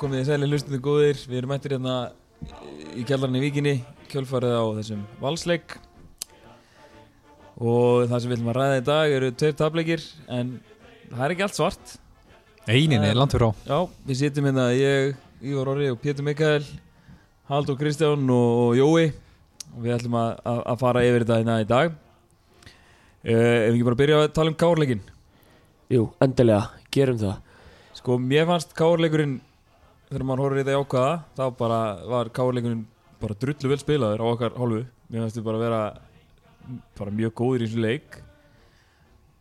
Komið þið sæli hlustandi góðir. Við erum mættir hérna í kjallarinn í Víkinni Kjölfarið á þessum valsleik. Og það sem við ætlum að ræða í dag eru tveir tableikir En það er ekki allt svart. Eininni, langt fyrir á. Já, við sitjum hérna ég, Ívar Orri og Pétur Mikael Haldur Kristján og, og Jói. Og við ætlum að, að, að fara yfir þetta hérna í dag. Uh, Ef við ekki bara byrja að tala um kárleikin Jú, endilega, gerum það. Sko, mér fannst kárleikurinn þegar maður horfður í þetta í ákvaða þá bara var kárleikurinn bara drullu vel spilaður á okkar hálfu. Mér fannst þið bara vera bara mjög góður í þessu leik.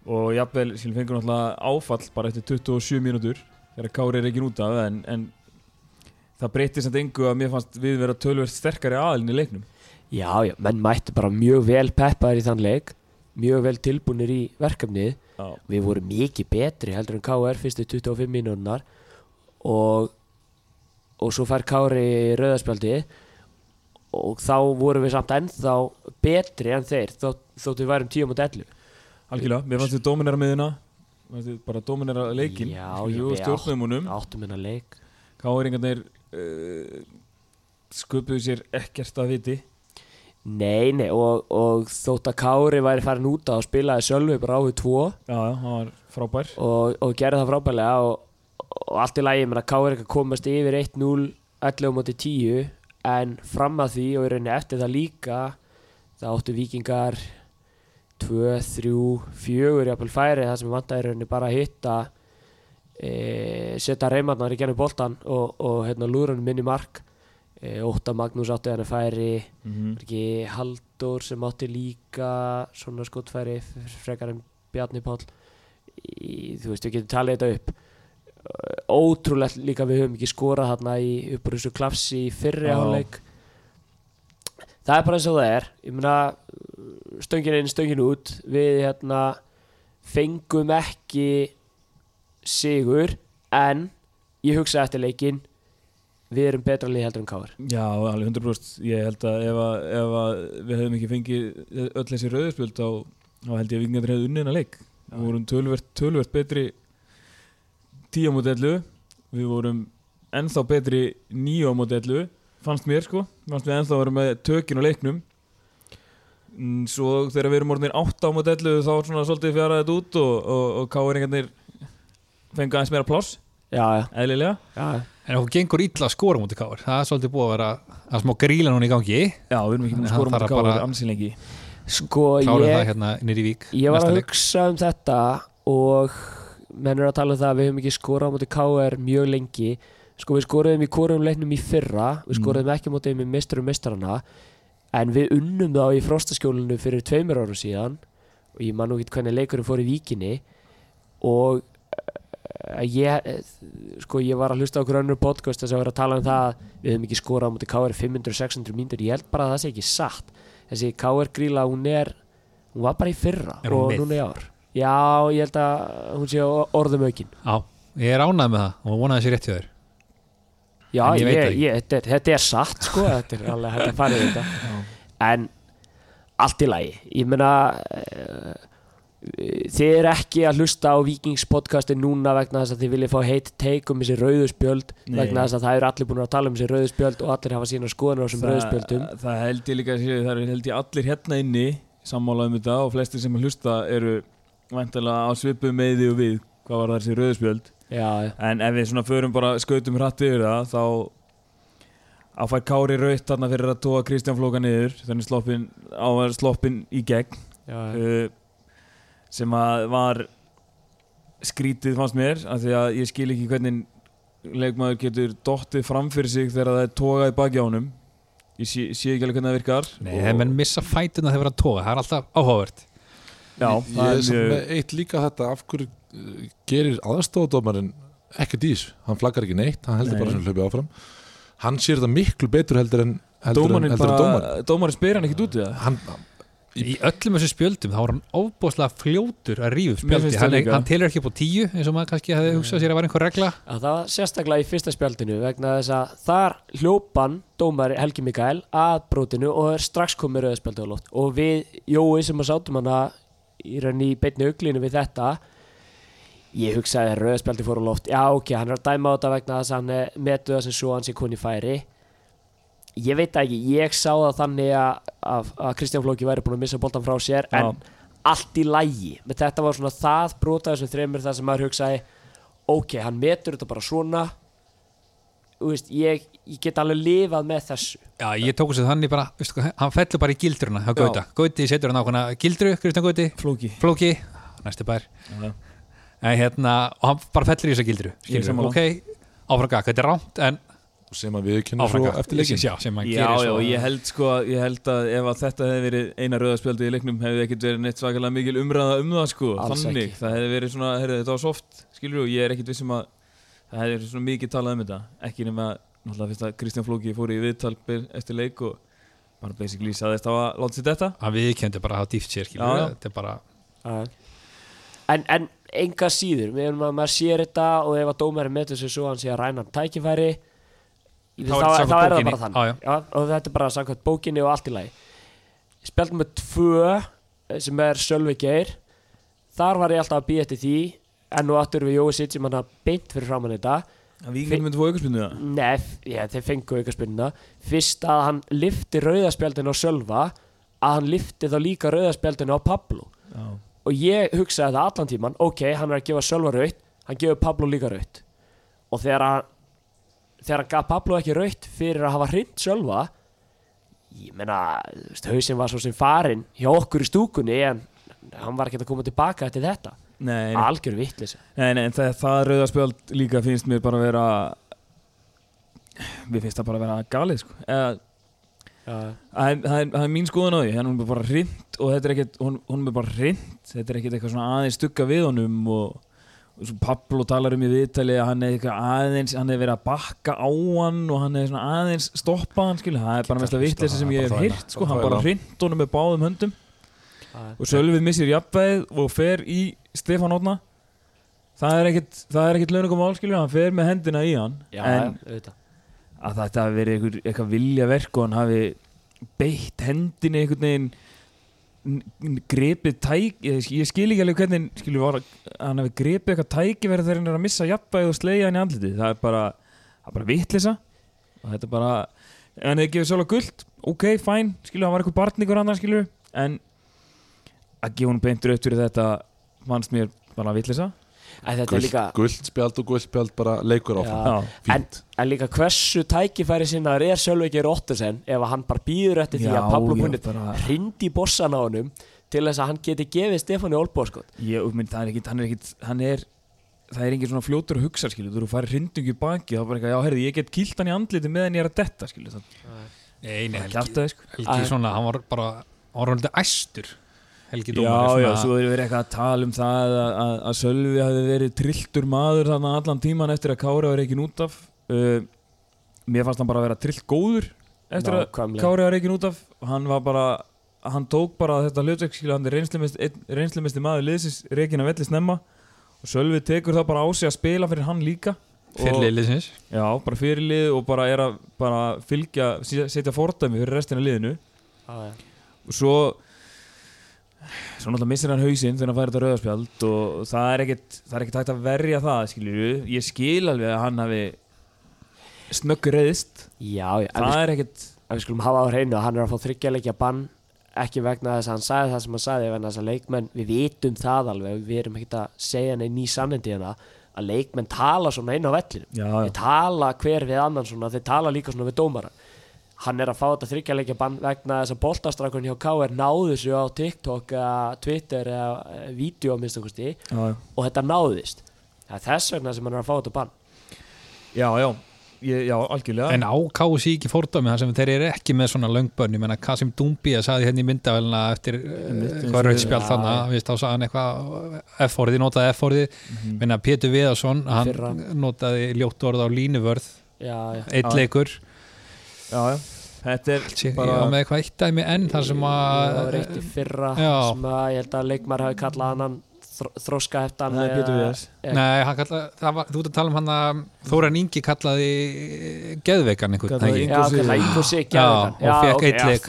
Og jafnvel, síðan fengur náttúrulega áfall bara eftir 27 mínútur þegar Kári er ekki út af en, en það breytir samt engu að mér fannst við vera tölverð sterkari aðilin í leiknum. Já, já, menn mættu bara mjög vel peppaðir í þann leik Mjög vel tilbúinir í verkefnið. Já, Við vorum mikið betri heldur en KR fyrstu 25 mínúnar og, og svo fær Kári rauðarspjaldi og þá vorum við samt ennþá betri en þeir þó, þótt við værum 10 mot 11 algjörlega, mér fannst þið dominera þið bara dominera leikin Já, Jú, já, við stjórnumunum áttum hennar leik. Káringarnir uh, sköpuðu sér ekkert að viti. Nei, nei, og, og þótt að Kári væri farin út á og spilaði Sölvi bara á við 2 Já, hann var frábær. og, og gerði það frábælega og, og allt í lagi, að Kári ekki komast yfir 1-0 11 moti 10 en fram að því og í rauninni eftir það líka það áttu vikingar 2, 3, 4 jafnvel færi það sem vantaði í rauninni bara að hitta e, setja reymarnar í genið boltan og, og hérna lúrunum minni mark. E, Ótta Magnús átti hann að færi mm -hmm. ekki Halldór sem átti líka svona skotfæri f- frekar en Bjarni Páll. Í, þú veist, við getum talið þetta upp ótrúlegt líka við höfum ekki skorað þarna í uppur þessu klafsi í fyrri áleik það er bara eins og það er. Ég meina stöngin inn, stöngin út. Við hérna fengum ekki sigur en ég hugsa eftir leikin við erum betra lið heldur en káður Já, alveg 100% Ég held að ef, að ef að við hefðum ekki fengið öll þessi rauðspjöld þá, held ég að vikingarnir hefði unnið hennar leik. Við vorum tölvert, tölvert betri 10 á 11 Við vorum ennþá betri 9 á 11 Fannst mér sko. Fannst við ennþá að vera með tökin á leiknum. Mm, Svo þegar við erum orðinir 8 á 11 þá svona svolítið fjaraði þetta út og, og, og káringarnir fengu aðeins meira pláss. Já, já, eðlilega. Já, En okkur gengur illa að skora mútið káar Það er svolítið búið að vera að smá gríla núna í gangi. Já, við erum ekki búin að skora mútið káringar ansinleiki sko ég það hérna Ég var að hugsa um þetta og menn er að tala um það að við höfum ekki skorað á móti KR mjög lengi. Sko við skoruðum í korum leiknum í fyrra við Mm. skoruðum ekki á móti með misturum mistarana en við unnum þá í frostaskjólinu fyrir tveimur árum síðan og ég man nú ekki hvernig leikurinn fór í víkinni og uh, ég eh, sko ég var að hlusta á okkur önnur podcast þess að vera að tala um það að við höfum ekki skorað á móti KR 500-600 mínútur. Ég held bara að það sé ekki satt. Þessi KR gríla hún er hún var bara í fyrra og núna í ár já ég held að hún sé orðum aukin. Já, ég er ánægð með það og vonaði þessi rétt hjá þér. Já ég ég, veit ég, það þetta, er, þetta er satt sko þetta er alveg hægt að fara í þetta. En allt í lagi ég meina uh, þið er ekki að hlusta á Vikings podcasti núna vegna þess að þið viljið fá heit take um þessi rauðuspjöld Nei. vegna þess að það eru allir búin að tala um þessi rauðuspjöld og allir hafa sína skoðunar á þessum rauðuspjöldum það, það held ég líka að sé- það er held ég allir hérna inni sammála um þetta og flestir sem hlusta eru væntalega á svipu með því og við hvað var þessi rauðspjöld já, já, en ef við svona förum bara skautum hratt yfir það þá að fær Kári raut þarna fyrir að tóa Kristján Flóka niður þannig sloppin á að vera sloppin í gegn já, uh, sem að var skrítið fannst mér af því að ég skil ekki hvernig leikmaður getur dottið fram fyrir sig þegar það er tógað í baki á honum. Ég sé, sé ekki alveg hvernig það virkar Nei, þegar menn missa fætuna þegar hann tóga Það er alltaf áhugavert Já, ég, er er mjög með eitt líka þetta af hverju gerir aðstofadómarinn ekkert í þessu, hann flaggar ekki neitt hann heldur Nei. bara sem hlaupi áfram. Hann sér þetta miklu betur heldur en dómarinn dómarinn. spyr hann ekki út í það. Hann, Í öllum þessu spjöldum þá var hann ofbóðslega fljótur að Mér spjöldi hann, hann telur ekki upp á tíu eins og maður kannski hefði hugsað sér að var einhver regla. Já, það var sérstaklega í fyrsta spjaldinu vegna þess að þar hljópan dómari Helgi Mikael að brótinu og er strax komið rauðspjaldi á loft og við Jói sem að sátum hana í rauninni í beinni auglinu við þetta. Ég hugsaði að rauðspjaldi fór á loft. Já ok, hann er að dæma á þetta vegna þess að hann metu það sem svo hann sé koni færi. Ég veit ekki, ég sá það þannig að, að, að Kristján Flóki væri búin að missa boltan frá sér en allt í lægi með þetta var svona það brota þessum þreymur það sem maður hugsaði ok, hann metur þetta bara svona veist, ég, ég get alveg lifað með þessu Já, ég tók þess að þannig bara, veistu hvað, hann fellur bara í gildruna hjá Gauta. Gauti setur hann ákveðna gildru, Kristján Gauti, Flóki Flóki, næsti bær. Já. En hérna, og hann bara fellur í þessa gildru. Er ok, áfragak, þetta er rámt, en sem að við kennum svo eftir leikin Já, sem hann Já, já, ég held sko ég held að ef að þetta hefði verið eina rauðarspjaldi í leiknum hefði ekkert verið neitt svakalega mikil umræða um það sko Alls þannig, ekki. það hefði verið svona, heyrðu, þetta var soft skilur og ég er ekkert vissum að það verið svona mikið talað um þetta. Ekki nema, náttúrulega fyrst að Kristján Flóki fór í viðtal be- eftir leik og bara basically saðist á að láta sér þetta Hann viðkendi bara að hafa dýft sér, þetta er bara, Já. en, en enga síður við erum að maður sér þetta og ef að dómari metur sér svo að hann sé að ræna tækifæri þá, Þá er þá, þá er það bara þannig. Já, já. og þetta er bara samkvæmt bókinni og allt í lagi. Spjaldum með tvö eh, sem er Sölvi Geir þar var ég alltaf að býja eftir því enn og aftur við Jói hann að beint fyrir framann þetta. Að Víkingur myndi fóða aukarspinnu það Nei, já, þeir fengu aukarspilna Fyrst að hann lifti rauðaspjaldinu á Sölva að hann lifti þá líka rauðaspjaldinu á Pablo. Já, og ég hugsaði það allan tíman ok, hann er að gefa Sölva raut hann gefur Pablo líka raut og þegar hann þegar hann gaf Pablo ekki raut fyrir að hafa hrind Sölva ég meina, þú veist, hausinn var svo sem farin hjá okkur í stúkunni en hann var ekki að koma tilbaka eftir þetta nei, nei, algjör vittlis nei, nei en það, það rauðarspjald líka finnst mér bara að vera mér finnst það bara að vera galið sko. Eða Það er, það, er, það er mín skoðun á því, hann er bara hrind og þetta er ekkert, hún, hún er bara hrind þetta er ekkert eitthvað svona aðeins stugga við honum og, og svo Pablo talar um í viðtali að hann er eitthvað aðeins hann er verið að bakka á hann og hann er svona aðeins stoppa hann skilja, það er bara mest að vitleysi sem ég hef hýrt sko, hann bara hrind honum með báðum höndum. Og Sölvið missir jafnvægið og fer í Stefán Átna það er ekkert, það er launugum álskilju, hann fer með hendina í hann já, en auðvitað. að þetta hafi verið eitthvað vilja verk og hann hafi beitt hendinni einhvern veginn gripið tæk ég, ég skil ekki alveg hvernig skilur, var, hann hafi gripið eitthvað tækifæri þegar hann er að missa jafnvægi og slegja hann í andliti það er bara, það bara vitlisa og þetta er bara hann hefði gefið sjálf guld, ok, fæn skilur, hann var eitthvað barningur annar skilur en að gefa hún beint rautt fyrir þetta fannst mér bara En er líka guldspjald og guldspjald bara leikur áfram. Fínt. En líka hversu tækifæri sinnaður er Sölveiki Róttusen ef að hann bara býður eftir því að Pablo Punnit bara- hrindi bossan á honum til þess að hann geti gefið Stefáni sko. mynd, það er ekkit, hann er ekkit hann er, það er engin svona fljótur að hugsa skilur, þú eru að fara hrindingu í baki þá er bara eitthvað, já herði, ég get kýlt hann í andliti meðan ég er að detta skilur, það Nei, nei, Helgi, sko. Helgi svona, hann var bara, hann var alveg æstur, Helgi Já, Dómari. já, svo er verið eitthvað að tala um það að, að, að Sölvi hafi verið trilltur maður þarna allan tíman eftir að Kári var reikin út af uh, Mér fannst hann bara að vera trillt góður eftir að Nákvæmlega. Kári var reikin út af Hann var bara, hann tók bara þetta hlutverk skilja, hann er reynslumesti maður liðsins reikin að velli snemma og Sölvi tekur það bara á sig að spila fyrir hann líka Og- Fyrir liðsins. Já, bara fyrir lið og bara er að bara fylgja, setja fordæmi fyrir restina liðinu Já, já. og svo svo náttúrulega missir hann hausinn þegar hann fær þetta rauðarspjald og það er ekkert það er hægt að verja það, skiljur ég skil alveg að hann hafi snöggur reyðist Já, já, en það er ekkert en við skulum hafa á hreinu að hann er að fá þryggja leikja bann ekki vegna þess að hann sagði það sem hann sagði vegna þess að leikmenn, við vitum það alveg við erum ekkert að segja neinn ný sannindi hérna að leikmenn tala svona inn á vellinu já, þeir tala hver við annan svona þeir tala líka svona við dómara hann er að fá þetta þryggjarleikja bann vegna þess að boltastrakun hjá KR náðu þessu á TikTok eða Twitter eða e, vídeo að minnst okkur já, og þetta náðist. Það er þess vegna sem hann er að fá þetta bann. Já, já, ég, já, algjörlega. En á KSI ekki fórdæmi þar sem þeir eru ekki með svona löngbönn ég menna Kasim Dumbia saði hérna í myndavælina eftir eins hvað Já, þannig já. að þá sagði hann eitthvað F-orðið, notaði F-orðið. Mhm. minna Pétur Viðarsson, hann Fyrra. notaði ljótt orð á línuvörð. Já, já. eitt leikur já, já, þetta er ég bara var með eitthvað eitt dæmi enn þar sem það var að eitt í fyrra Já. sem að ég held að leikmar hafi kallað hann þr þróska heftan Nei, hann kallaði, það var, þú ert að tala um hann að Þóran Ingi kallaði geðveikan einhvern veginn já, Já, og fékk einn leik.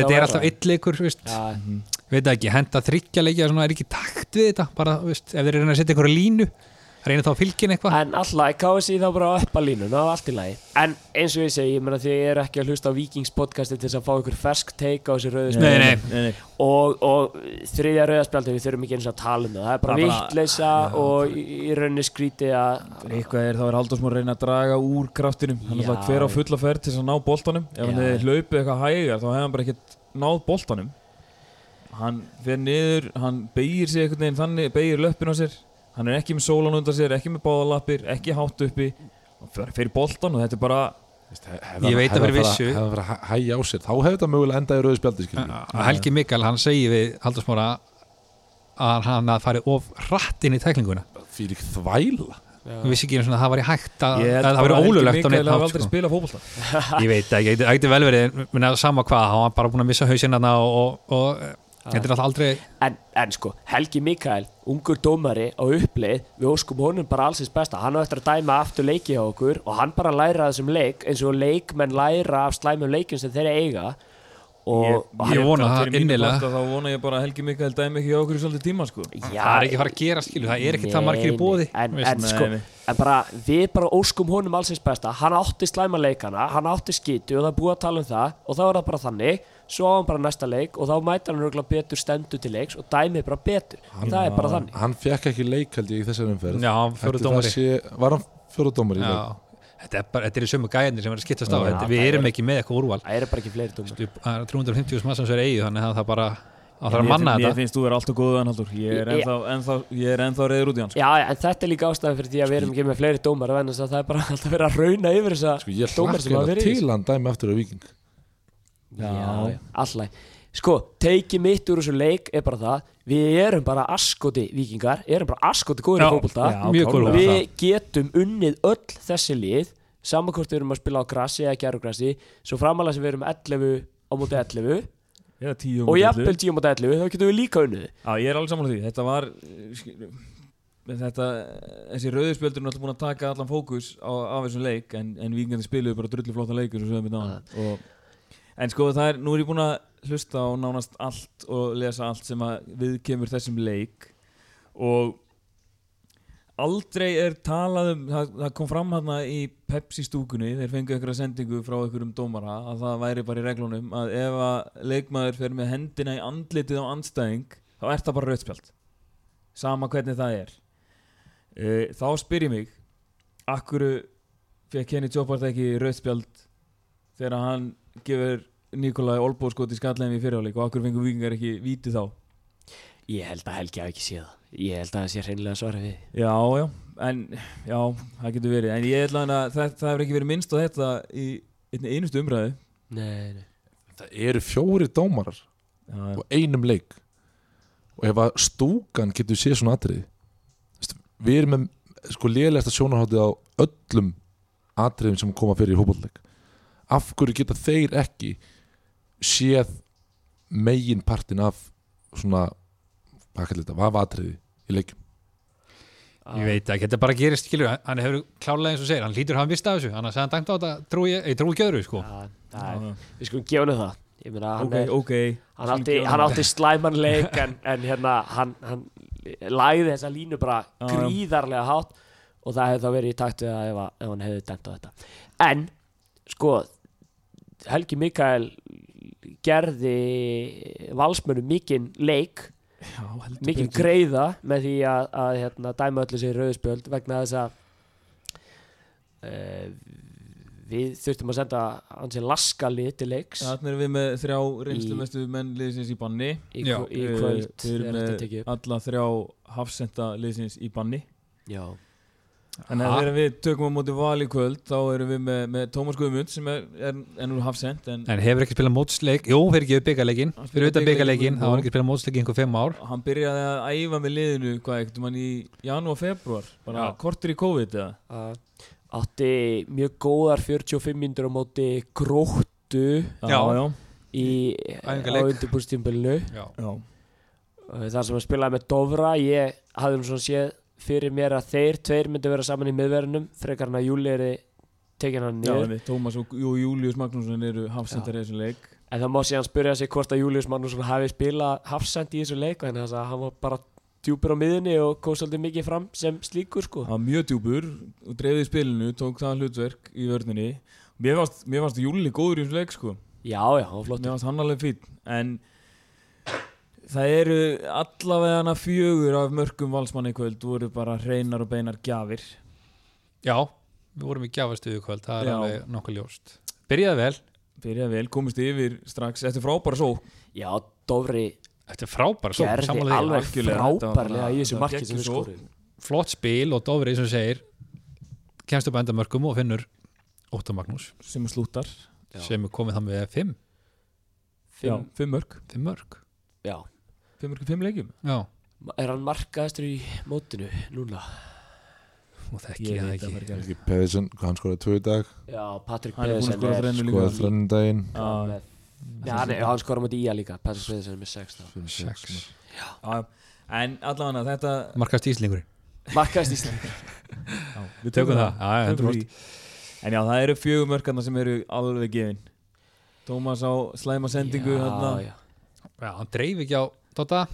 þetta er alltaf eitt leikur veist. já, Mhm. veit það ekki, henda þryggja leikja svona er ekki takt við þetta bara, þú veist, ef þeir eru að setja einhverja línu reyna þá að fylgja eitthvað? En alltaf, KSI þá bara að uppa línuna og allt í lagi. En eins og ég segi, ég meina því ég er ekki að hlusta á Vikings podcasti til þess að fá ykkur fersk take á þessi nei. og, og þriðja rauðaspjaldi við þurfum ekki eins og að tala um það. Það er bara Það bara- vittleysa og í, rauninni skríti að Eitthvað er þá er Halldórsmór að reyna að draga úr kraftinum. Hann er það hver á fulla ferð til þess að ná boltanum. Ef hann hefði hlaupið eitthvað hægar þá hefði hann bara ekkert náð boltanum. Hann fer niður hann beigir sig einhvern veginn þannig beigir löppin á sér hann er ekki með sólan undan sér ekki með báðalappir, ekki hátt uppi. Hann fer fyrir boltan og þetta er bara Ég veit að fyrir vissu. Hefði hann fyrir að hægja á sér Þá hefði þetta mögulega endað í rauðu spjaldi skilur að Helgi Mikael, hann segir við Haldursmóra að hann að fari of hratt inn í tæklinguna. Fyrir þvæla. Við vissi ekki svona að það var í hægt að, það bara veri að Helgi ólulegt á neitt sko. ég veit ekki, það geti vel verið sama hvað, hann var bara búin að missa hausinn þarna og, er aldrei en, en sko, Helgi Mikael ungur dómari á uppleið við óskum honum bara allsins besta. Hann á eftir að dæma aftur leiki á okkur og hann bara læra þessum leik eins og leikmenn læra af slæmum leikin sem þeir eiga. Og, og Ég vona það innilega. þá vona ég bara að Helgi Mikael dæmi ekki á okkur í svolítið tíma sko. Já, það er ekki fara að gera skilu, það er ekki það margir í bóði en, en Nei, sko, nei. en bara við bara óskum honum allsins besta. Hann átti slæma leikana, hann átti skitu og það er búið að tala um það og þá er það bara þannig svo á hann bara næsta leik og þá mæta hann örugglega betur stendur til leiks og dæmið bara betur. Það er bara þannig. Hann fekk ekki leik held ég í þessari umferð. Já, fjóru Ætli það dómari. sé, Var hann fjóru dómari? já. þetta er bara, þetta er í sömu gæðinni sem er að skiptast á. Já, þetta, við er- erum ekki með eitthvað úrval. Það er bara ekki fleiri dómar það er 350 sem sem er eigið þannig að það bara að það er að manna þetta. finnst þú er alltaf góðan Haldur Ég er Ég- ennþá, ennþá, ég er ennþá reyður út í hans Já, en þetta er líka ástæðan fyrir því að við erum ekki með fleiri dómar en það er bara alltaf verið að rauna yfir þessa Sko ég dómar sem hlakka hérna verið í þessu. til hann dæmi aftur á Viking alltaf Sko, teikið mitt úr þessu leik er bara það Við erum bara askoti vikingar Erum bara askoti góður í fótbolta. Við getum unnið öll þessi lið Saman hvort við erum að spila á grassi eða gerfugrassi Svo framalega sem við erum 11 á móti 11 Já, Og jafnvel 10 á móti 11 Þá getum við líka unnið. Já, ég er alveg saman því. Þetta var eh, Þetta, þessi rauðspjöldur er náttúrulega búin að taka allan fókus á, af þessum leik en, en vikingandi spiluðu bara drullu flotta leikur sem við höfum við og, en sko það er, nú er ég búin að hlusta á nánast allt og lesa allt sem við kemur þessum leik. Og aldrei er talað um það, það kom fram hérna í Pepsi stúkunni þeir fengu einhverja sendingu frá einhverjum dómara að það væri bara í reglunum að ef að leikmaður fer með hendina í andlitið á andstæðing þá er það bara rauðspjald. Sama hvernig það er. Uh, þá spyr ég mig akkur fekk Kenny Jobbart ekki rauðspjald þegar hann gefur Nikolai Olbóskot í skallegin í fyrirháleik og akkur fengur vikingar ekki víti þá? Ég held að Helgi hafi ekki séð það. Ég held að það sé hreinlega svara við. Já, já, en já, það getur verið. En ég ætla að það, það hefur ekki verið minnst á þetta í einustu umræðu. Nei, nei. Það eru fjóri dómarar já, já. og einum leik. Og ef að stúkan getur séð svona atriði veist, við erum með sko lélegasta sjónarháttið á öllum atriðum sem koma fyrir í fótbollleik af hverju geta þeir ekki séð megin partin af svona hvað kallar þetta, hvað atriði í leikum ég veit ekki, þetta bara gerist skilur hann hefur klárlega eins og segir, hann lítur að hafa vist af þessu hann hann dæmt á þetta, trú ég, ég trú ekki öðru sko. Já, Já, það er, já. við skulum gefa henni það Ég meina, hann, Ok, er, ok hann, átti, hann átti slæman leik en, en hérna, hann, hann lagði þessa línu bara já. gríðarlega hátt og það hefði þá verið í takt við það ef, að- ef hann hefði dæmt á þetta en, sko Helgi Mikael gerði valsmönnum mikinn leik mikinn greiða með því að, að hérna, dæma öllu sér rauðspjöld vegna þess að uh, við þurftum að senda hansi laskalið til leiks Þarna erum við með þrjá reynslumestu menn liðsins í banni í, Já. í Eh, kvöld Við erum með alla þrjá hafsenda liðsins í banni Já. Þannig að þegar við tökum á móti val í kvöld þá erum við með, með Tómas Guðmund sem er, er, er nú hafsend en en hefur ekki spilað mótsleik, jú, fyrir ekki Hann fyrir byggarleikin, bikarleikinn, þá var jú. ekki spilað mótsleik í einhver fimm ár hann byrjaði að æfa með liðinu hvað ekkert mann í janúar, februar bara Já. kortur í COVID eða Uh, átti mjög góðar 45 mínútur á móti gróttu Já. já, í, á Æfingaleik. undirbúrstímbilinu já. já. þar sem að spilaði með Dovra ég hafði nú svona séð fyrir mér að þeir tveir myndi vera saman í miðverðinum frekar hann að Júli er tekin hann einmitt, Tómas og, Július Magnússon eru hafsendar í þessum leik. En það má síðan spyrja sig hvort að Július Magnússon hafi spilað hafsend í þessu leik þess að hann var bara djúpur á miðunni og kom svolítið mikið fram sem slíkur sko. hann var mjög djúpur og dreifði í spilinu, tók það hlutverk í vörninni. Mér fannst, Júli góður í þessu leik sko. Já, já, hann var flott. mér fannst hann alveg fín en það eru allavega fjögur af mörgum valsmanni í kvöld voru bara hreinar og beinar gjafir Já, við vorum í gjafastuðu kvöld, það er Já. alveg nokkuð ljóst Byrjaði vel, byrjaði vel, komist yfir strax eftir frábæra só Já, Dófri þetta er frábæra svo, gerði alveg. Þetta frábærlega í þessu þetta marki sem við skorum. Flott spil og og þú segir kemst upp að enda mörgum og finnur Óttar Magnús sem er slúttar Já. sem er komið það með fimm, já, Fimm, fimm mörg, fimm mörg já. Fimm mörg í fimm leikjum? Já, Er hann markaðistur í mótinu núna? og það veit það ekki. ekki. Ekki Pedersen, hann skoraði tvö í dag? Já, Patrik er Pedersen skora er þrennu skoraði þrennin daginn Já, með Já, hann, er- hann skora mútið í að líka. Patrik Pedersen er með 6 þá. Sex. já, en allavega þetta Markast íslingurinn, Markaðist Ísland. Já, við tökum það. Já, já, Tökum 100%. því. En já, það eru fjögur mörkarna sem eru alveg gefin. Tómas á slæma sendingu Já, já. Já, hann dreif ekki á Dota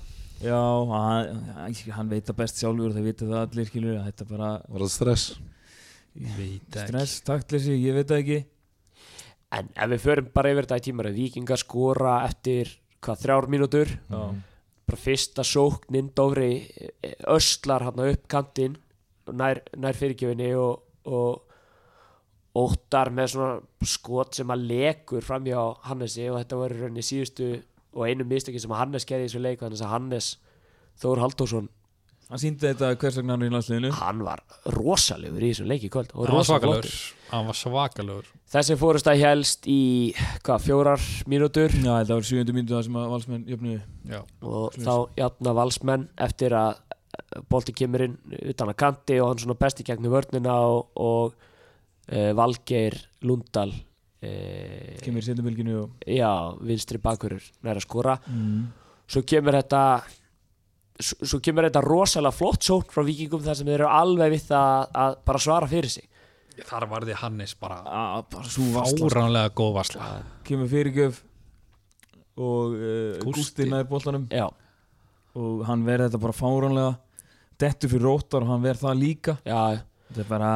Já, hann, hann veit það best sjálfur það vita það allir skilur að þetta bara Var það stress? Veit stress, taktleysi, ég veit það ekki. En ef við förum bara yfir þetta í tímar Víkingar skora eftir hvað, þrjár mínútur? Já, bara fyrsta sóknin Dófri eh, öslar hann upp kantinn nær, nær fyrirgjöfinni og, og óttar með svona skot sem að lekur framjá Hannesi og þetta var í rauninni síðustu og einu mistökin sem Hannes gerði í þessu leik þannig að Hannes Þór Halldórsson hann síndi þetta hvers vegna hann er í landsliðinu hann var rosalegur í þessu leik í kvöld og Hann var svakalögur. Hann var svakalögur þessi fórust að helst í hvað, fjórar mínútur Já, þetta var 7. mínútu það sem að valsmenn jöfnuðu Já, og Svoleiðis. þá jafna valsmenn eftir að bolti kemur inn utan að kanti og hann svona besti gegnum vörnina og, og e, Valgeir Lundal e, kemur í setjumilginu og já, vinstri bakurur næra skora. Mm. svo kemur þetta svo, kemur þetta rosalega flott sókn frá vikingum þar sem þeir eru alveg við það að bara svara fyrir sig. Þar varði Hannes bara að, bara fáránlega góð varsla. Kemur fyrirgjöf og uh, Gústi. Gústi nær boltanum. Já, og hann verði þetta bara fáránlega dettu fyrir róttar og hann verði það líka. Já, er bara,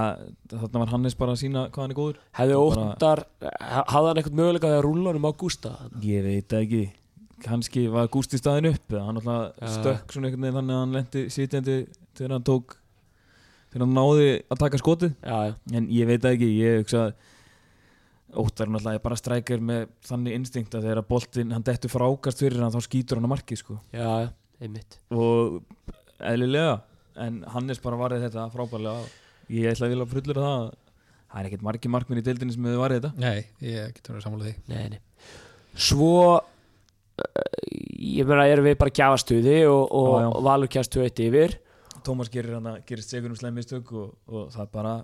þarna var Hannes bara að sína hvað hann er góður. Hefði óttar hafði hann eitthvað möguleika að rúla honum á Gústa? Ég veit ekki. Kannski var Gústi staðin upp hann alltaf Já. stökk svona einhvern veginn þannig að hann lendi sitjandi þegar hann tók þegar hann náði að taka skotið. Já, já, en ég veit ekki, ég hugsa Óttar er náttúrulega bara strækir með þannig instinkt að þegar boltinn hann dettur frákast fyrir hann þá skýtur hann að marki sko. já, einmitt. Og eðlilega. En Hannes bara varði þetta frábærlega ég ætla að vilja frullur það að það er ekkert margi markminn í deildinni sem hefur varðið þetta Nei, ég getur verið sammála því Nei, nei. Svo uh, ég meina erum við bara gjafastuði og, og, Já, já. og valur kjast 2-1 yfir Tómas gerir hann að gerist segur um slemmistök og, og það er bara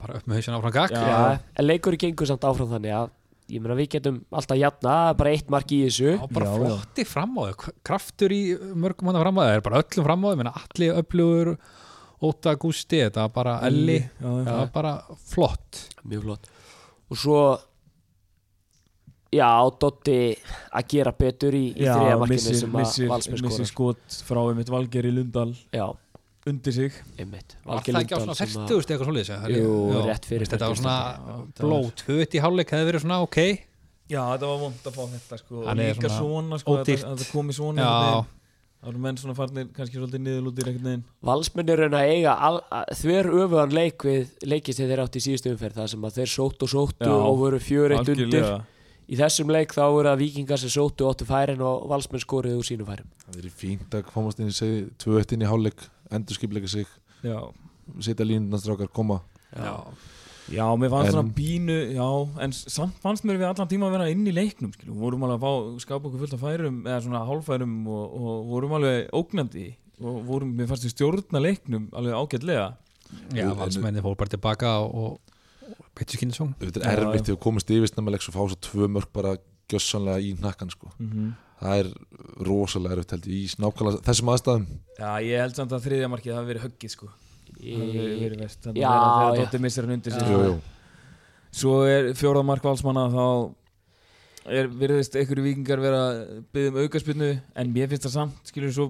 bara upp með hausinn áfram gakk Já. Já, en leikur gengur samt áfram þannig að ég meina við getum alltaf jafna bara eitt mark í þessu Já, bara Já, já. flotti fram á þau kraftur í mörgum hann fram á þau er bara öllum fram á þau, menna allir öflugur Óta Gústi, þetta var bara Elli. Það var bara flott. Mjög flott. Og svo já, Dotti að gera betur í, í Já, þriða markinu missir, sem að missir, Valsmenn missir skorar. skot frá einmitt Valgeri Lundal já, undir sig. Einmitt. Var Valgeir það ekki á svona sem að- 40 eitthvað svoleiðis eða? Jú, rétt fyrir þetta var 40. svona blót, höfut í hálfleik hefði verið svona ok. Já, þetta var vond að fá þetta sko. Er líka svona svona, sko, ódýrt. að það komi svona Já. Það eru menn svona farnir kannski svolítið niðurlútir einhvern veginn. Valsmenn er að eiga al, að, þver öfugan leik við leikist þegar þeir átt í síðustu umferð það sem að þeir sóttu og sóttu Já, og voru fjör eitt undir. í þessum leik þá voru það vikingar sem sóttu og áttu færin og valsmenn skoruðu úr sínum færum. Það er fínt að komast inn í segi tvö eitt inn í hálfleik, endur skipleika sig. Já, setja línunastrákar, koma. Já. já mér fannst svona bínu Já, en samt fannst mér við allan tíma að vera inn í leiknum skilu. vorum alveg að fá, skapa okkur fullt af færum eða svona hálfærum og, og vorum alveg ógnandi og vorum, mér fannst við stjórna leiknum alveg ágætlega já Jú, valsmenni fór bara tilbaka og, og Petur Skinnsson Þetta Já, er erfitt já. þú komist yfir snemmaleik svo fá svo tvö mörg bara gjössanlega í nakkan sko. mm -hmm. það er rosalega erfitt held ég í nákvæmlega þessum aðstæðum Já, ég held samt að þriðja markið hafi verið höggið sko Þannig að já. Dotti missir hann undir sig Já. jú, jú. Svo er fjórða mark valsmanna þá er virðist einhverju vikingar vera að byggja um aukaspinnu en mér finnst það samt skilur svo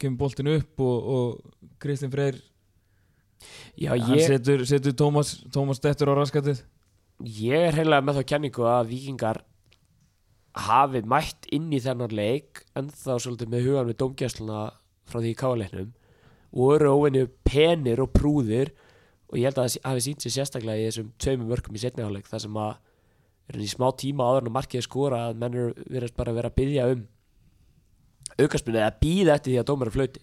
kemur boltin upp og, og Kristinn Freyr Já, hann ég, setur, setur Tómas, Tómas Dettur á raskatið ég er heila með þá kenningu að vikingar hafi mætt inn í þennan leik en þá svolítið með hugan við domgæsluna frá því í káleiknum og eru óvenju penir og prúðir og ég held að það hafi sínt sér sérstaklega í þessum tveimum mörgum í setniháleik þar sem að er í smá tíma áður en að markið er skora að menn eru verið bara að vera að byggja um aukarspunni eða býða eftir því að dómar er flauti.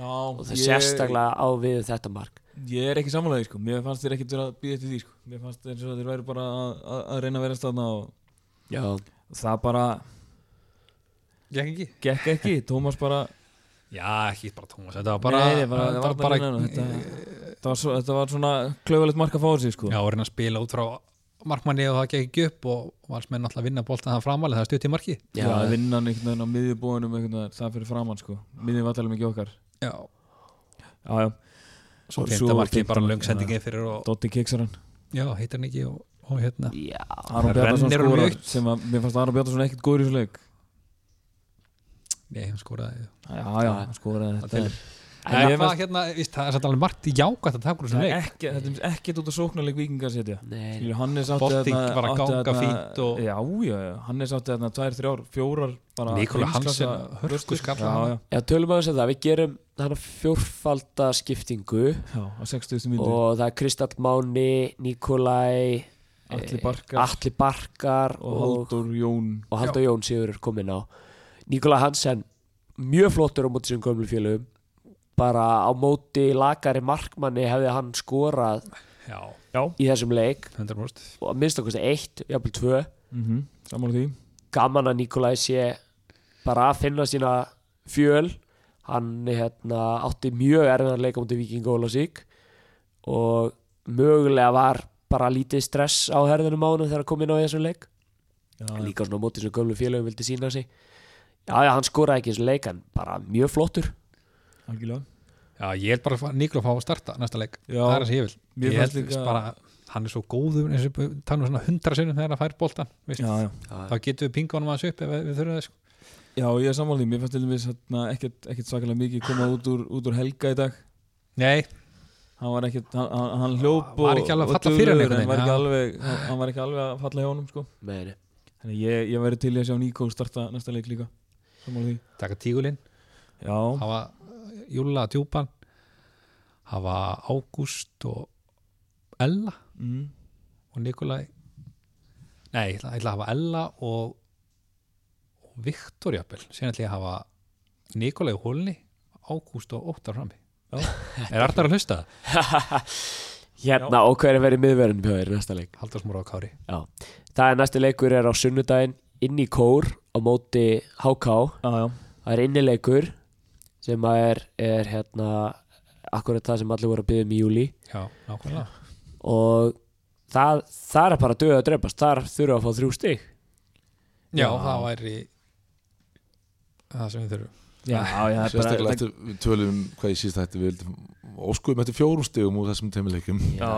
Já, og það sérstaklega á við þetta mark. Ég er ekki samanlega sko, mér fannst þér ekkert að býða eftir því sko. Mér fannst svo að þér væri bara að, að, að reyna að vera staðna og Já, það bara Gekk ekki? gekk ekki, Tómas bara Já, ekki bara Tómas, þetta var bara Nei, bara, það var bara, bara þetta, þetta, var svo, þetta var svona klauðalegt mark að fá þessi sko. Já, og reyna að spila út frá markmanni og það gekk ekki upp og valsmenn alltaf vinna boltan það framalega, það stutt í marki. Já, já, vinnan einhvern veginn á veginn, það fyrir framann sko. Miðjum var talað mikið okkar. Já, Já, já, svo svo marki bara markið, löng sendingi fyrir og Dotti kiksar hann já, heitir hann ekki og, og hérna. Já. Aron Það skorar upp. sem að mér fannst Aron Bjarnason ekkert góður í þessu leik Nei, hann skoraði. Já, já, hann skoraði Það þetta. telur. En hvað fannst- hérna, víst, það er satt alveg margt jákvæmt að taka úr þessum Það er leik. ekki, þetta er ekkert út á sóknarleik vikingar að setja. Nei, Hannes átti Bolti þarna- var að átti ganga þarna- fínt og- Já, já, já, Hannes átti þarna tvær, þrjár, fjórar bara Nikola heimsklassa Hansen, hörku vörslur. skalla Já, hann. já, Já, tölum aðeins að það, við gerum hana fjórfalda skiptingu já, á 60. myndu og það er Kristall Máni, Nikolai Atli Barkar. Atli Barkar og Haldur Jón. og Haldur Jón Sigur er komin á Nikolai Hansen, mjög flottur á móti sem gömlu félögum. Bara á móti lagari markmanni hefði hann skorað Já, í þessum leik. 100% og að minnst okkur eitt, jafnvel tvö. Mm -hmm. Gaman að Nikolai sé bara að finna sína fjöl. Hann hérna, átti mjög erfiðan leika mútið Viking Ólasík og mögulega var bara lítið stress á herðunum á hann þegar hann kom inn á þessum leik. Já, líka svona á mótið sem gömlu félögum vildi sína sig já já hann skoraði ekki þessu leik en bara mjög flottur. Algjörlega. Já, ég held bara að Nikla fá að starta næsta leik. Já, Það er það sem ég vil Ég held líka- bara, hann er svo góður eins og tala um svona hundra sinnum þegar hann fær boltan veist. Já, já. Þá getum við pinga honum aðeins upp ef við, þurfum þess Já, ég er sammála því, mér fannst til dæmis hérna, ekkert, ekkert svakalega mikið koma út úr, út úr helga í dag. Nei, hann var ekkert, hann, hann, hann hljóp Var og, ekki alveg að falla fyrir hann en var veginn, ekki alveg, hann, hann var ekki alveg að falla hjá honum sko. Ég, ég væri til að sjá Níko starta næsta leik líka taka tígulinn. Já, hafa Júla djúpan. Hafa Ágúst og Ella. Mm, og Nikolai. Nei, ég ætla, að hafa Ella og, og Viktor jafnvel. Síðan ætla ég að hafa Nikolai og Hólni Ágúst og Óttar frammi. Já. Er Arnar að hlusta? hérna og hver er verið miðverðin í næsta leik? Haldur Smóra og Kári. Það er næsti leikur er á sunnudaginn inn í kór á móti HK já, já. Það er innileikur sem að er, er hérna akkurat það sem allir voru að byggja um í júli Já, nákvæmlega. Og það, það er bara döð að drefast þar þurfa að fá þrjú stig. Já, Já. það væri það sem við þurfum. Já, já, það er Sérstaklega bara eftir við tölum um hvað ég síst þetta við vildum óskuðum eftir fjórum stigum úr þessum já.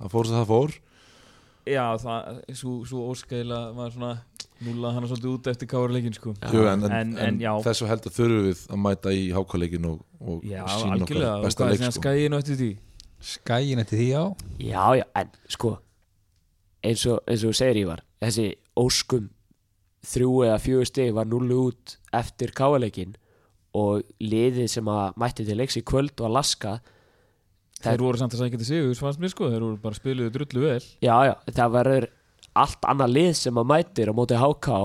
það fór sem það fór. Já, það, svo, svo óskæðila var svona núla hann svolítið út eftir káruleikin sko Já. Jú, en, en, En- en, já. þessu heldur þurfum við að mæta í hákáleikin og, og Já, sína okkar og besta er leik sko. skæðinu eftir því Skæin eftir því á já, já, en sko eins og, eins og þú segir Ívar þessi óskum þrjú eða fjögur stig var nullu út eftir káleikin og liðið sem að mætti til leiks í kvöld og að laska Þeir voru samt að sækja til sigur, fannst mér sko Þeir voru bara spiluðu drullu vel Já, já, það verður allt annað lið sem að mætir á móti HK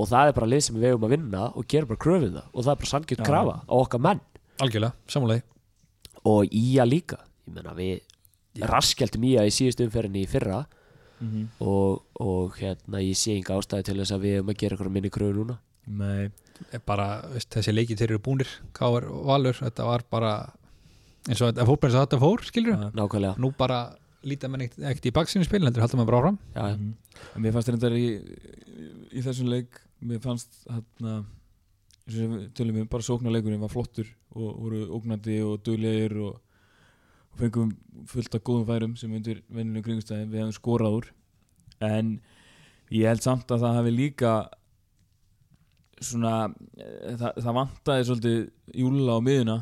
og það er bara lið sem við vegum að vinna og gera bara kröfið það og það er bara sannkjöld krafa á okkar menn. Algjörlega, samúlegi og Ía líka. Ég meina við raskjaldum Ía í síðustu umferðinni í fyrra mm og, og hérna ég sé enga ástæði til þess að við erum að gera eitthvað minni kröfu núna. Nei, bara, veist, þessi leiki þeir eru búnir Káar Valur, þetta var bara eins og þetta fór skilur nákvæmlega. Nú bara líta menn ekkert, ekkert í baksinu spil heldur haldur maður bara áfram já, já. Mhm. En mér fannst reyndar í, í þessum leik Mér fannst hérna eins og við tölum við bara sóknarleikurinn var flottur og voru ógnandi og duglegir og, og fengum fullt af góðum færum sem undir venjulegum kringustæðin við hefum skorað úr en ég held samt að það hefði líka svona eh, það, það vantaði svolítið júla á miðuna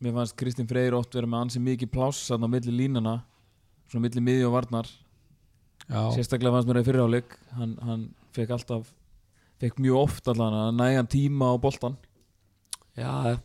mér fannst Kristinn Freyr oft vera með ansi mikið pláss á milli línana svona milli miði og varnar. Já, sérstaklega fannst mér að fyriráleik hann, hann fekk alltaf fekk mjög oft allan að nægan tíma á boltan Já,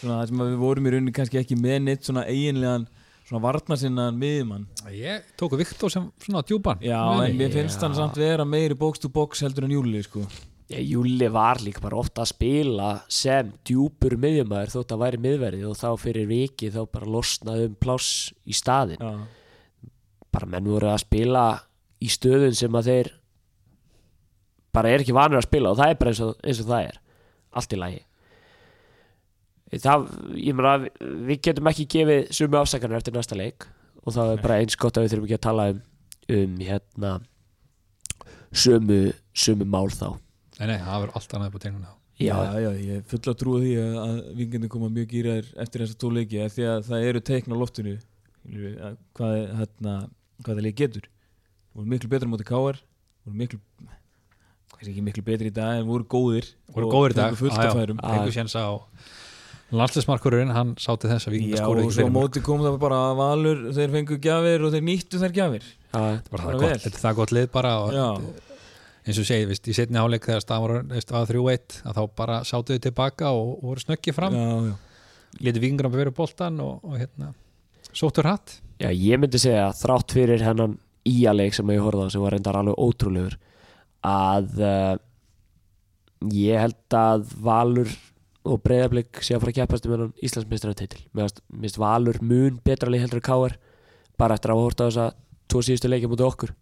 svona það sem við vorum í rauninni kannski ekki með neitt svona eiginlegan svona varnarsinnaðan miðjumann. Ég tóku Viktor sem svona djúpan. Já en mér finnst hann samt vera meiri box to box heldur en Júli sko. Júli var líka bara ofta að spila sem djúpur miðjumæður þótt að væri miðverði og þá fyrir viki þá bara losnaði um pláss í staðin já, bara menn voru að spila í stöðun sem að þeir bara er ekki vanur að spila og það er bara eins og, eins og það er. Allt í lagi. Það, ég meina við, getum ekki gefið sumu afsakanar eftir næsta leik og það er bara eins gott að við þurfum ekki að tala um, um hérna sumu, sumu mál þá. Nei, nei, það verður allt annað upp á tegnuna já, já, ég er full að trúa því að, að vingandi koma mjög gýraðir eftir þessa tó leiki af því að það eru teikn á loftinu. Hvað, hérna, hvað það leik getur. Voru miklu betra móti káar voru miklu hvað ekki miklu betri í dag en voru góðir Voru góðir í dag. Fengu séns á landslismarkurinn, hann sátti þess að Já, vikingaskóra og svo á móti kom það bara að valur þeir fengu gjafir og þeir nýttu þær gjafir. Já, bara það bara er gott, vel. þetta er það gott lið bara eins og segið, í setni áleik þegar staðan var veist, að 3-1 að þá bara sátu þau tilbaka og, og voru snöggið fram. Já, já. Lítið vikingur að vera boltan og, og hérna, sóttur hatt já, ég myndi segja að þrátt fyrir hennan íaleik sem ég horfði á sem var reyndar alveg ótrúlegur að uh, ég held að Valur og Breiðablик sé að fara að keppast um hennan Íslandsmeistaratitil mér finnst Valur mun betra leik heldur en Káar bara eftir að hafa hort á þessa tvo síðustu leikja mútið okkur.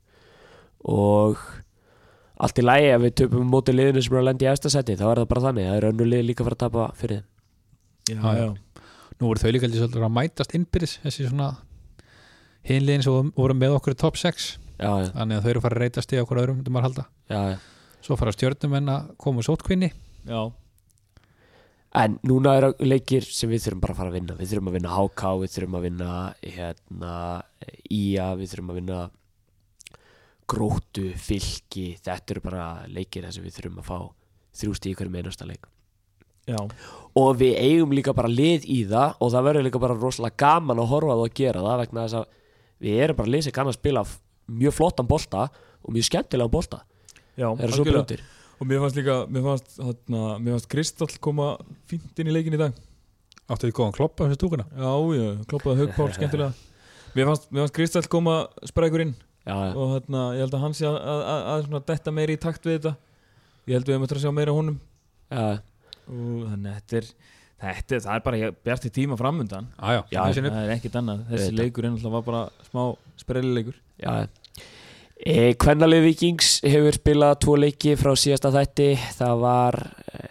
Og allt í lægi ef við töpum mótið liðinu sem er að lenda í efstasæti þá er það bara þannig, það er önnu lið líka að fara að tapa fyrir þeim. Já, Já, nú voru þau líka að mætast innbyrðis þessi svona hinliðin sem voru með okkur í top 6 já, já, þannig að þau eru að fara að reytast í okkur öðrum myndum að halda. Já, já. svo fara stjörnum en að koma sótkvinni. Já, En núna eru leikir sem við þurfum bara að fara að vinna. Við þurfum að vinna HK, við þurfum að vinna hérna, IA, við þurfum að vinna Gróttu, Fylki. Þetta eru bara leikir þar sem við þurfum að fá þrjú stíð hverjum einasta leik. Já, Og við eigum líka bara lið í það og það verður líka bara rosalega gaman að horfa á það og gera það vegna þess að við erum bara lið sem kann að spila mjög flottan bolta og mjög skemmtilegan bolta. Já Það eru svo algjörlega. brundir Og mér fannst líka, mér fannst, hérna, mér fannst Kristall koma fínt inn í leikin í dag. Áttu við góðan kloppa þessu stúkuna? Já, já, kloppaði Haugpál, skemmtilega. Mér fannst, mér fannst Kristall koma sprækur inn Já, já, og hérna, ég held að hann sé að, að, að, að detta meiri í takt við þetta. Ég held við hefum eftir að sjá meira honum. Já, og þannig að þetta er, þetta er, það er bara bjarti tíma framundan. Aðjá, Já, já, það er ekkert annað, þessi leikur einhvern var bara smá sprellileikur. Já e, Kvennalið Vikings hefur spilað tvo leiki frá síðasta þætti. Það var e,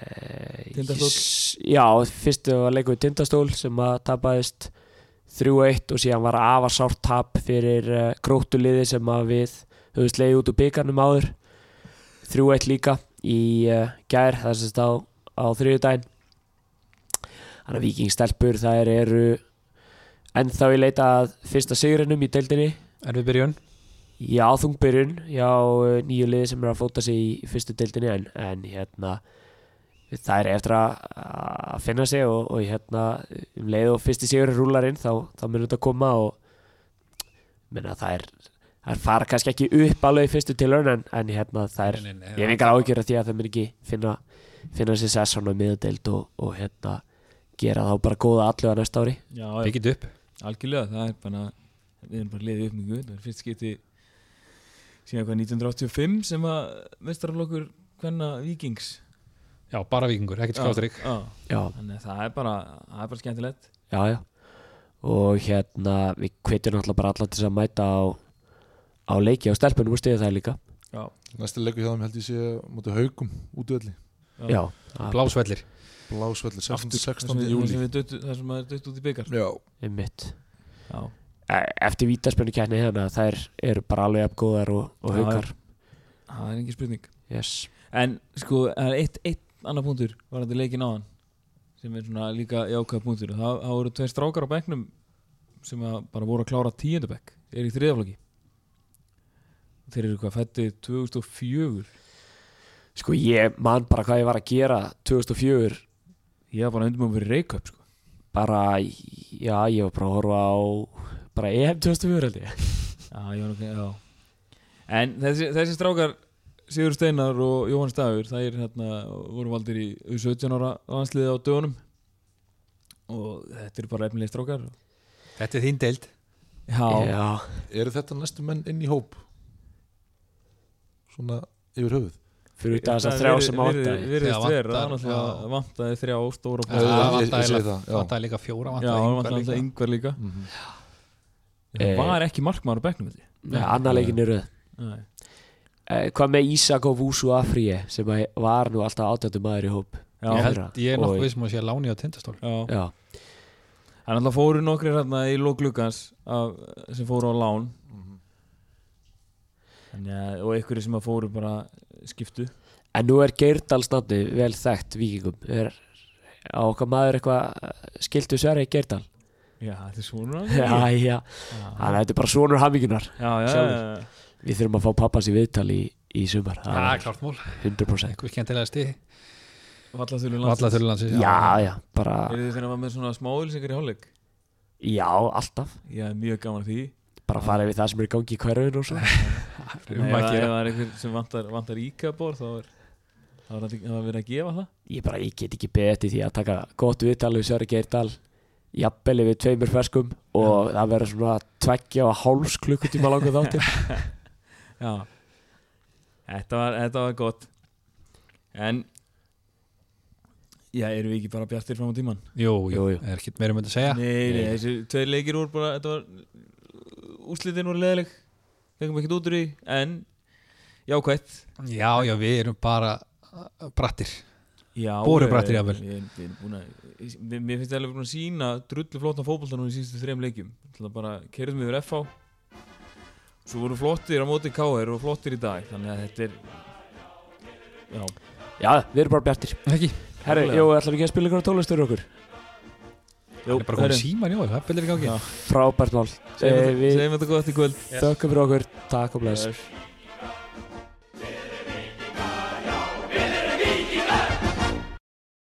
Tindastóll. s- Já, fyrstu var leikur við Tindastól sem að tapaðist 3-1 og síðan var afar sárt tap fyrir uh, gróttuliði sem að við höfum slegið út úr byggarnum áður. 3-1 líka í uh, gær, það er sérst á, á þriðjudaginn Þannig að vikingstelpur þær eru ennþá í leita að fyrsta sigurinnum í deildinni. Er við byrjun? Já, þungbyrjun Já, uh, nýju liði sem er að fóta sig í fyrstu deildinni en, en hérna það er eftir að, að finna sig og, og hérna um leið og fyrsti sigur rúlar inn þá, þá munur þetta koma og menna það er það fara kannski ekki upp alveg í fyrstu tilhörn en, en hérna það er nei, ég hef engar ágjör af því að það mun ekki finna finna sér sesson á miðadeild og, og hérna gera þá bara góða allu að næsta ári. Já, byggit upp algjörlega, það er bara við erum bara liðið upp mjög það er fyrst skipti síðan hvað 1985 sem að mestaraflokkur hvenna vikings já, bara vikingur, ekkert Já, þannig að það er bara það er bara skemmtilegt. Já, já. Og hérna við kveitum náttúrulega bara alla til að mæta á, á leiki á stelpunum og stiða það líka. Já, Næsti leikur hjá þeim held ég sé mútið haugum útvöldi blásvellir. Blásvelli Aftur, 16. það sem við- júli það sem er dött út í byggar Já, einmitt. Já, E- eftir vítaspönnu kætni hérna þær eru bara alveg jafn góðar og, og Já, haukar. það er engin spurning. Yes. En sko, það er eitt, eitt annar punktur var þetta leikin á hann sem er svona líka jákvæða punktur. Það, það voru tveir strákar á bekknum sem að bara voru að klára tíundabekk er í þriðaflokki þeir eru hvað fættið 2004 Sko ég man bara hvað ég var að gera 2004 ég var bara undir mig fyrir Reykjöp sko. bara, já, ég var bara að horfa á bara EM 2004 held ég. Já, ég var nokkuð, já. En þessi, þessi strákar Sigur Steinar og Jóhann Stafur það er hérna, voru valdir í 17 ára landsliði á dögunum. Og þetta eru bara efnilega strákar. Þetta er þín deild. Já, Já, Eru þetta næstu menn inn í hóp? Svona yfir höfuð? Fyrir út af þess að þrjá sem átta Virðist vera, já. vantaði þrjá stóra ég- Það vantaði það, vantaði líka fjóra Já, vantaði vantaði líka yngvar líka Mhm. Það Eh. var ekki markmaður á bekknum þetta Nei, annar leikin er röð Nei. eh, Hvað með Ísak og Vúsu Afríe sem var nú alltaf átjöndu maður í hóp Já, Ég, held, fyrra. ég er nokkuð vissum að sé láni á tindastól já. Já, Hann alltaf fóru nokkri hérna í lókluggans sem fóru á lán Þannig að, og einhverju sem að fóru bara skiptu. En nú er Geirdalsnafni vel þekkt vikingum Er á okkar maður eitthvað skildu Sverri Geirdal? Já, þetta er svona Já, já, þannig að þetta er bara já, já, Sjálfur. já. Við þurfum að fá pappans í viðtal í, í sumar. Það Það er er klart mól 100% Eitthvað skemmtilega stið Vallaþulur Valla þurrlandsins Já, já, bara Er þið að var með svona smáðilsingar í hálfleik? Já, alltaf. Já, mjög gaman að því Bara fara við það sem er í gangi í hverfinu og svo. Um Ef að ef gera það er einhver sem vantar, vantar íkabor þá er þá er það að vera að gefa það. Ég bara, ég get ekki betið því að taka gott viðtal við Sverri Geirdal Jafnbeli við tveimur ferskum og það verður svona tveggja og háls klukkutíma langur þáttir Já. Þetta var, þetta var gott. En Já, erum við ekki bara bjartir fram á tíman? Jú, jú, Jú, er ekkert meira um þetta að segja. Nei, nei, Nei. þessi tveir leikir voru bara Þetta var Úslitin voru leðileg Fengum ekkert út úr því En Jákvætt. Já, já, við erum bara uh, brattir. Já, Boru brattir jafnvel. Við við erum búin að Mér finnst það alveg að sína Drullu flottan fótbolta núna í síðustu þreim leikjum. Bara Kerðum yfir FH Svo voru flottir á móti KR og flottir í dag Þannig að þetta er Já. Já, við erum bara bjartir. Ekki, Herri, jú, ætlum við ekki að spila ykkur á tónlistur okkur Jó, það er bara komið síman, já, það byrjar í gangi. Já. Frábært mál. Segjum Eh, þetta- segjum þetta gott í kvöld. þökkum fyrir okkur. Takk og Bless.